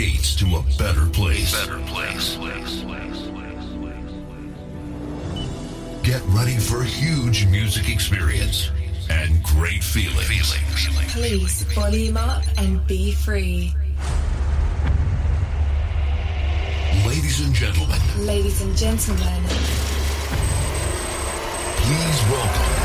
gates to a better place. Better place. Get ready for a huge music experience and great feeling. Feeling. Please volume up and be free. Ladies and gentlemen, Ladies and gentlemen, please welcome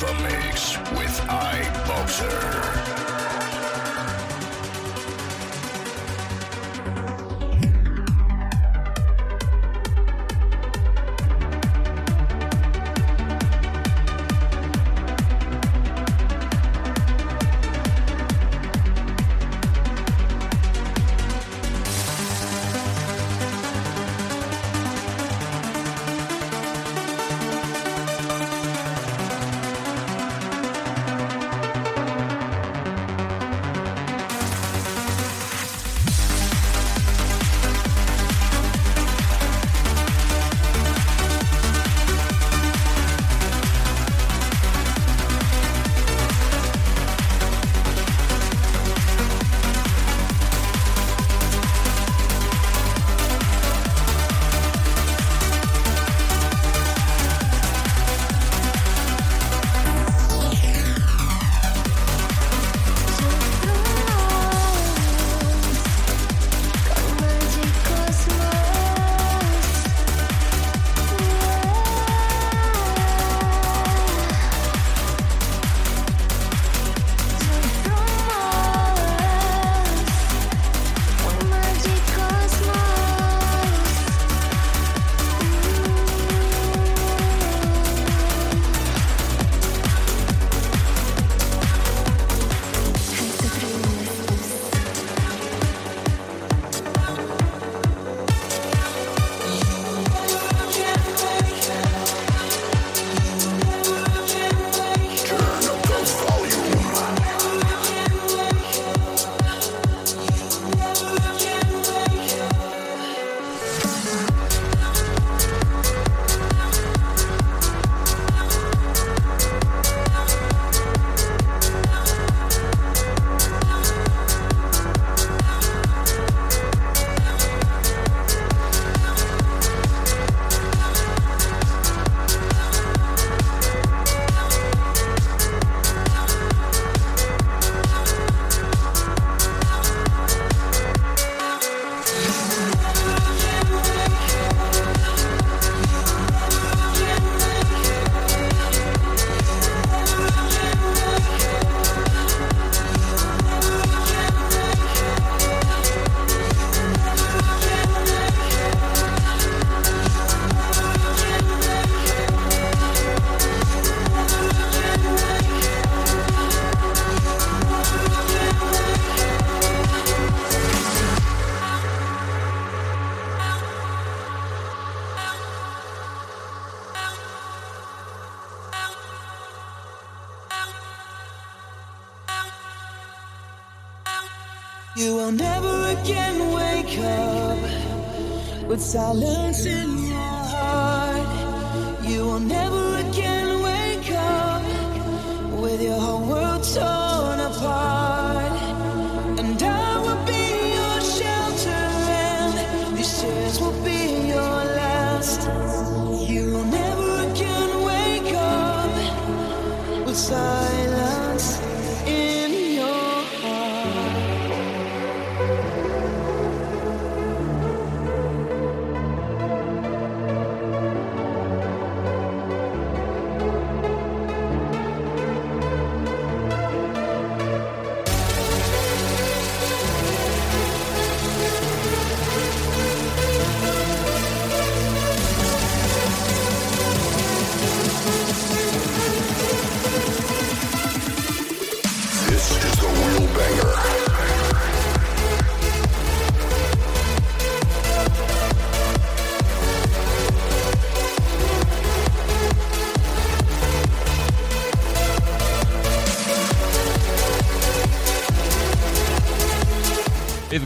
the mix with iBoxer.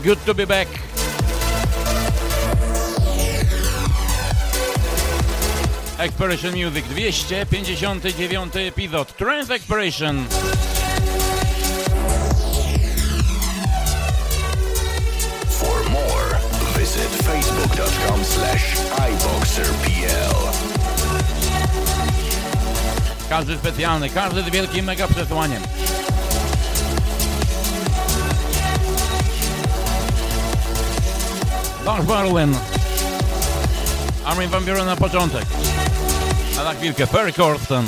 Good to be back. Exploration Music 259 epizod Trans Exploration. For more, visit facebook.com slash iboxerpl. Każdy specjalny, każdy z wielkim mega przesłaniem. Lars Berlin. Armin van Buren na początek. A za chwilkę Ferry Corsten.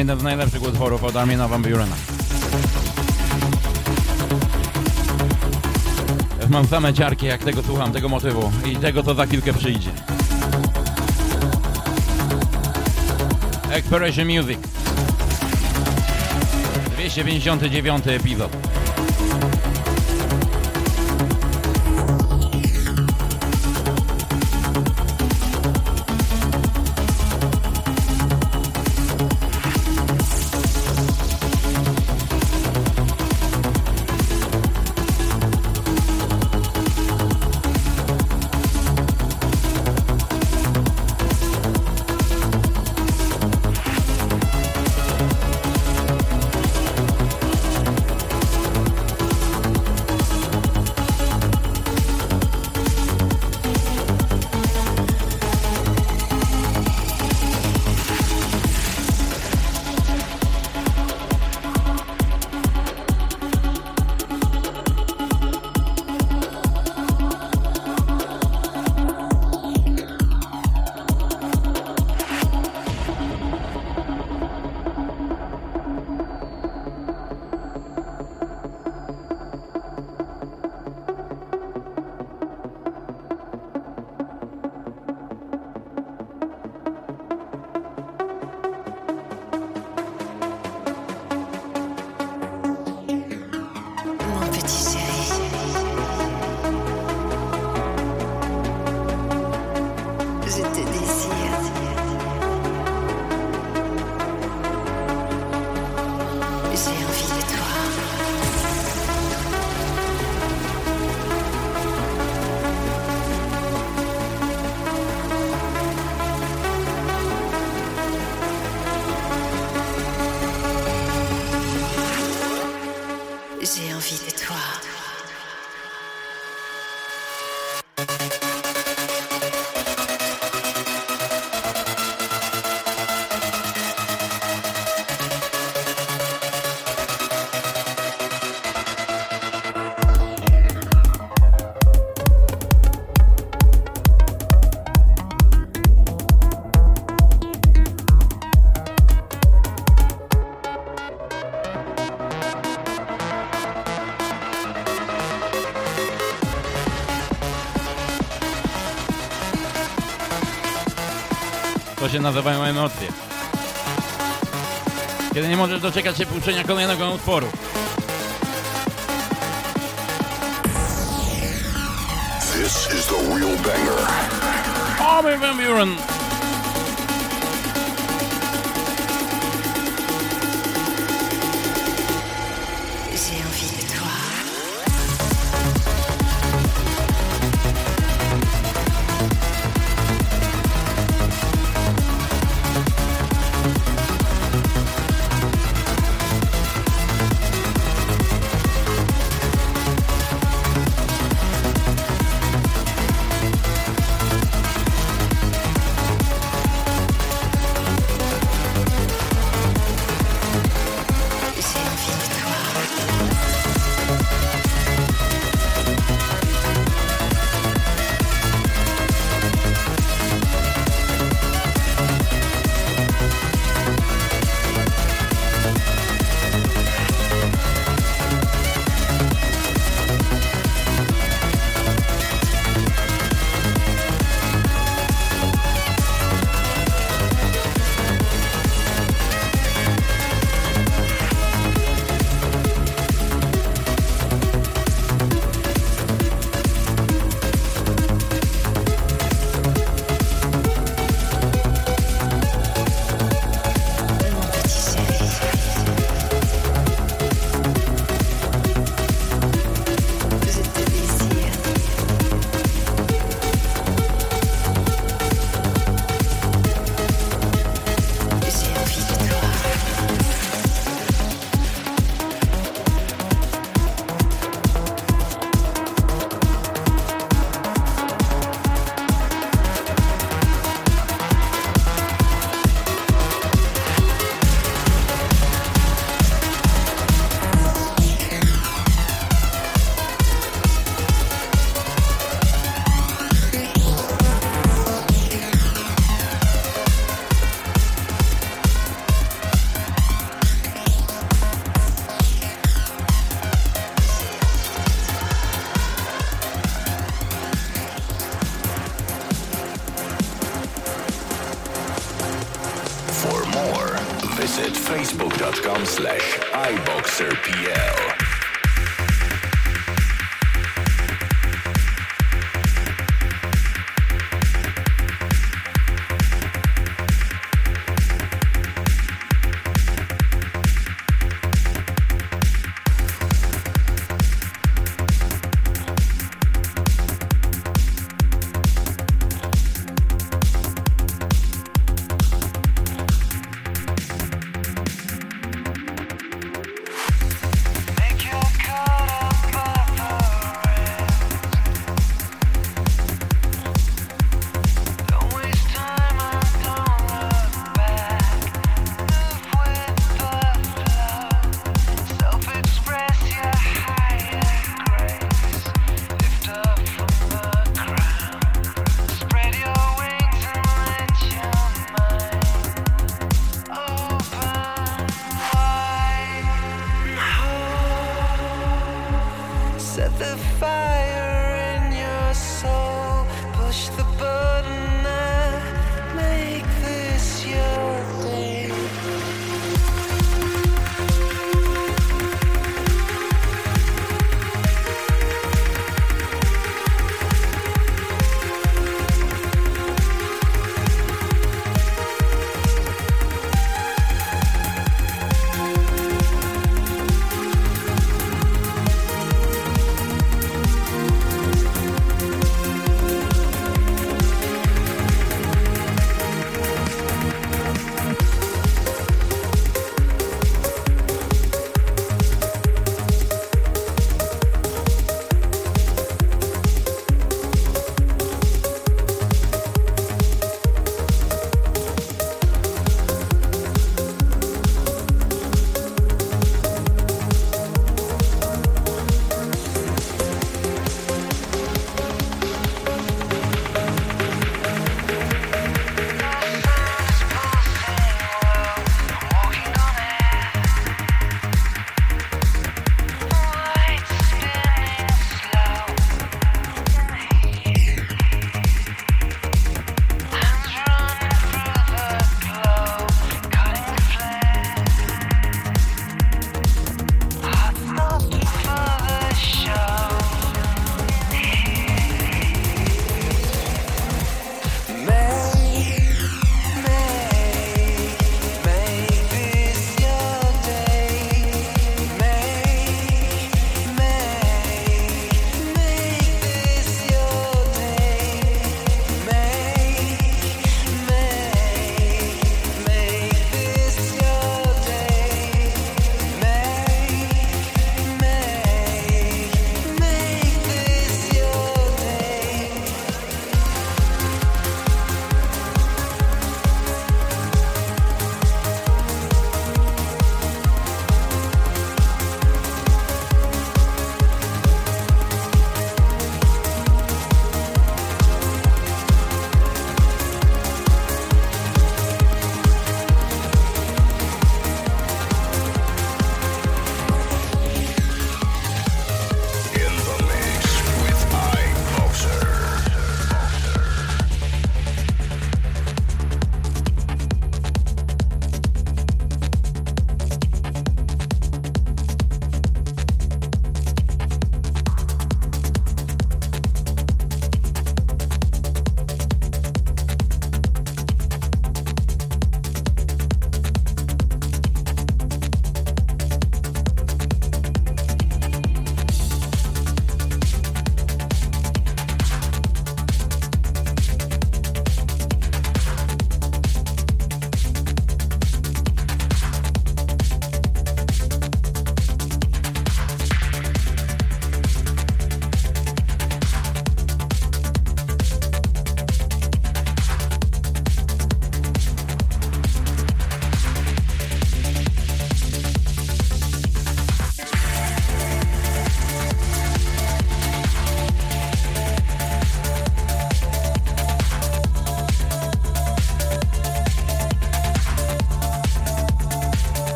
Jeden z najlepszych utworów od Armina Van Burena. Mam same ciarki, jak tego słucham, tego motywu i tego, co za chwilkę przyjdzie. Exploration Music 259 epizod się nazywają emocje. Kiedy nie możesz doczekać się puszczenia kolejnego utworu. This is the real banger. Armin van Buren.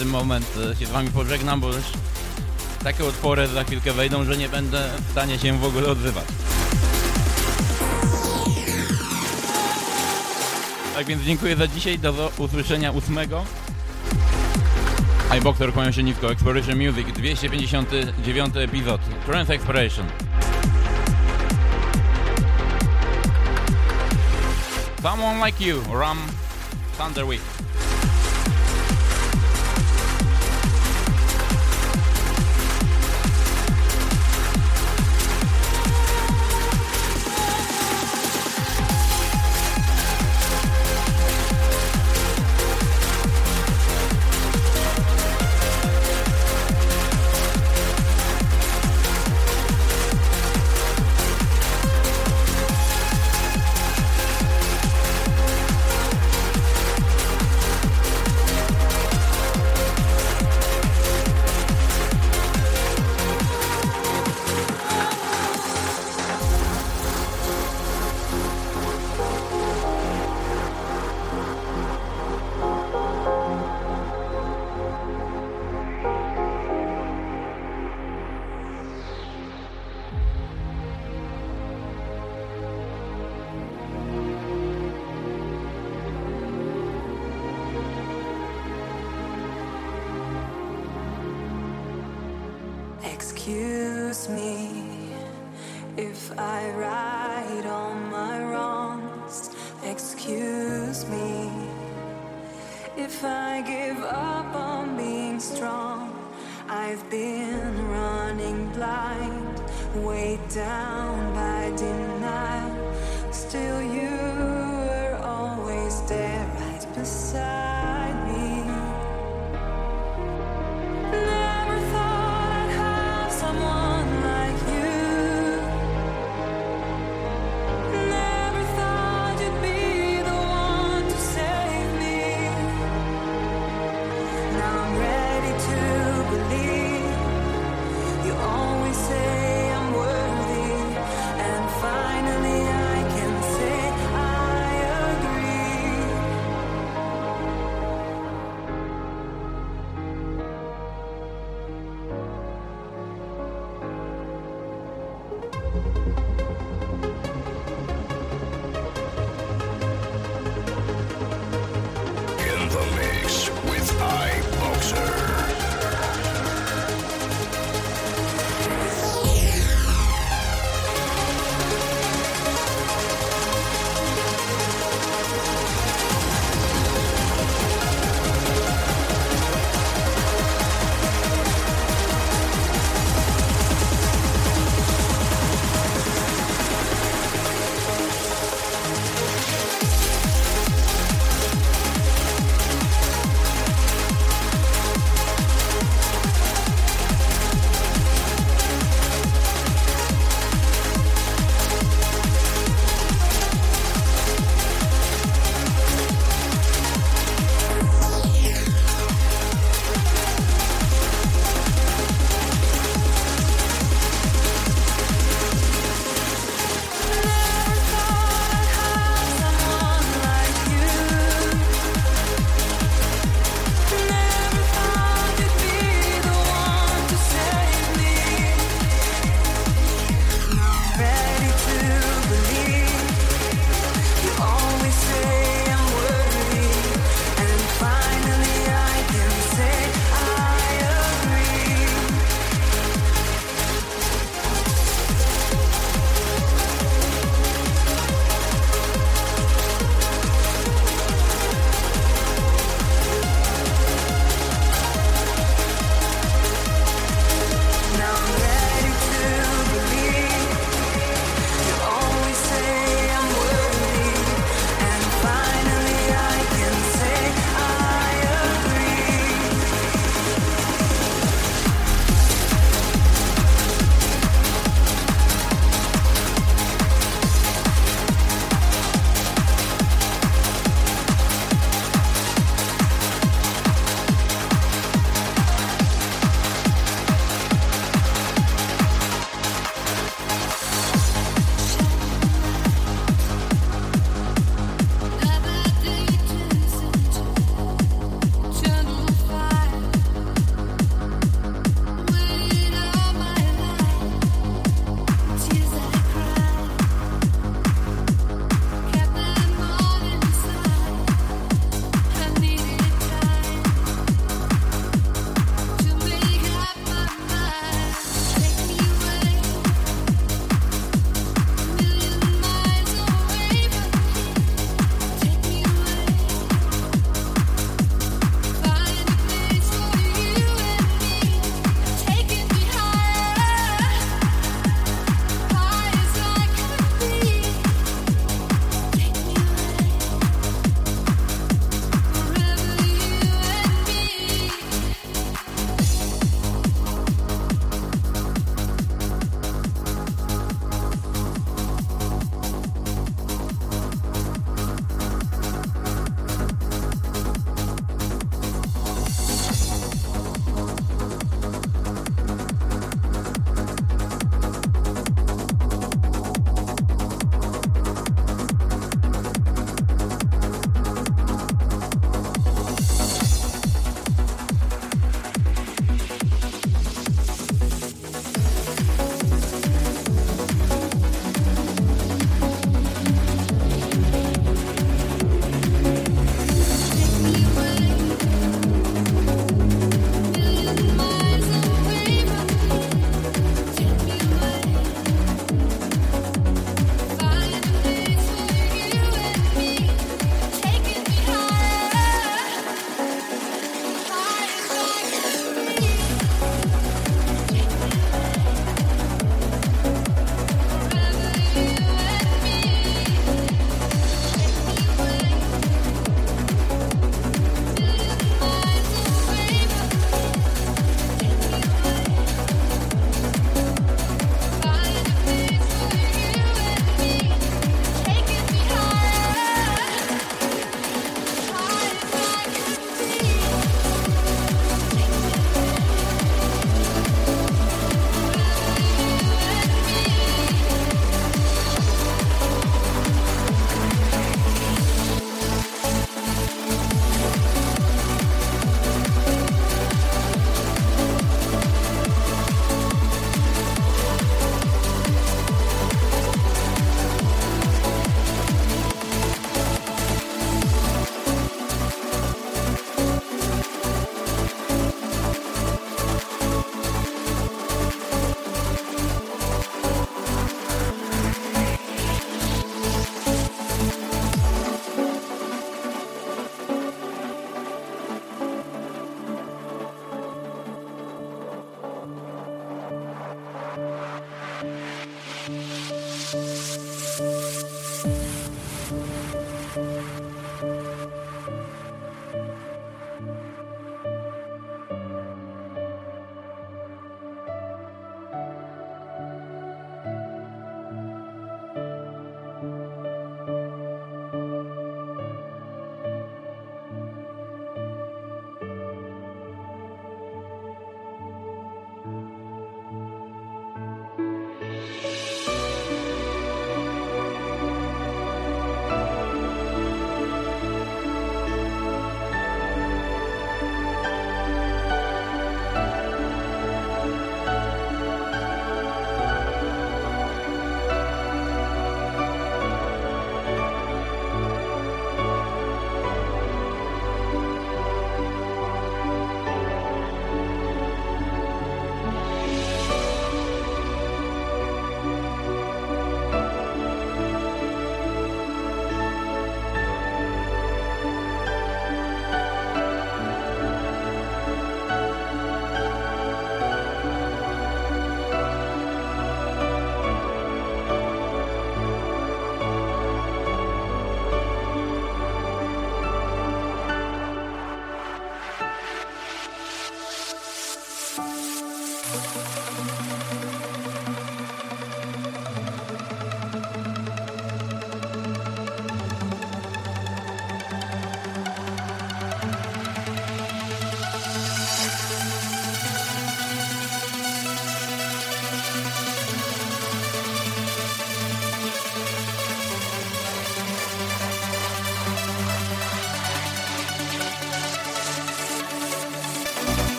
Ten moment się z Wami pożegnam, bo już takie utwory za chwilkę wejdą, że nie będę w stanie się w ogóle odzywać. Tak więc dziękuję za dzisiaj, do usłyszenia ósmego. iBoxer kłania się nisko, Exploration Music, 259 epizod, Trans Exploration. Someone like you, Ram Thunderweek.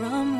From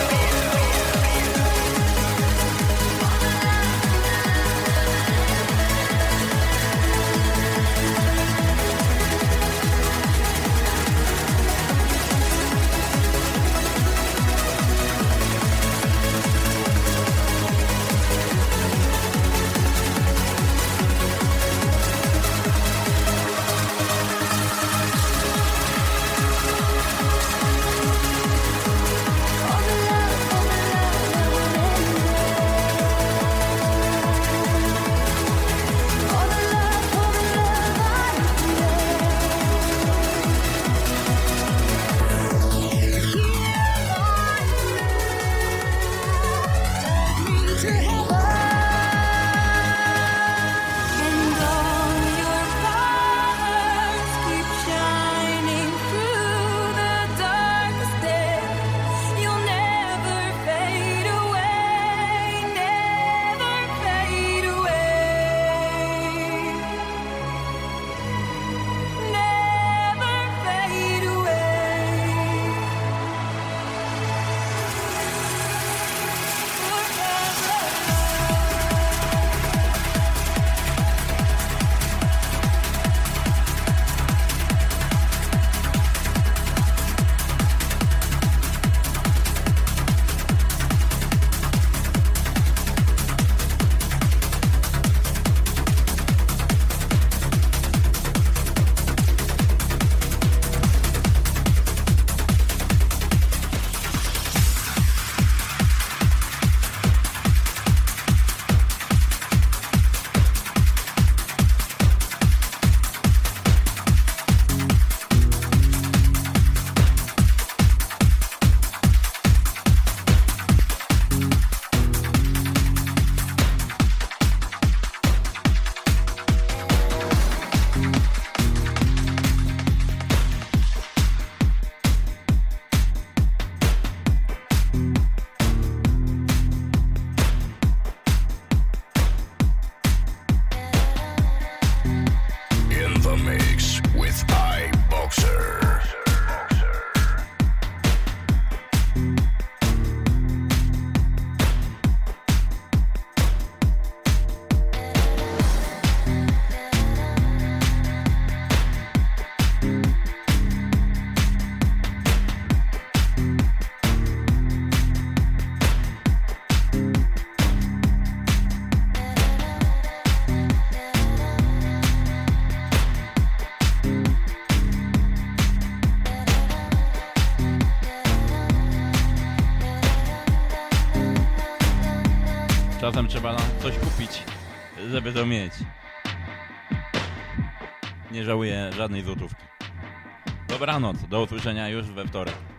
Trzeba coś kupić, żeby to mieć. Nie żałuję żadnej złotówki. Dobranoc, do usłyszenia już we wtorek.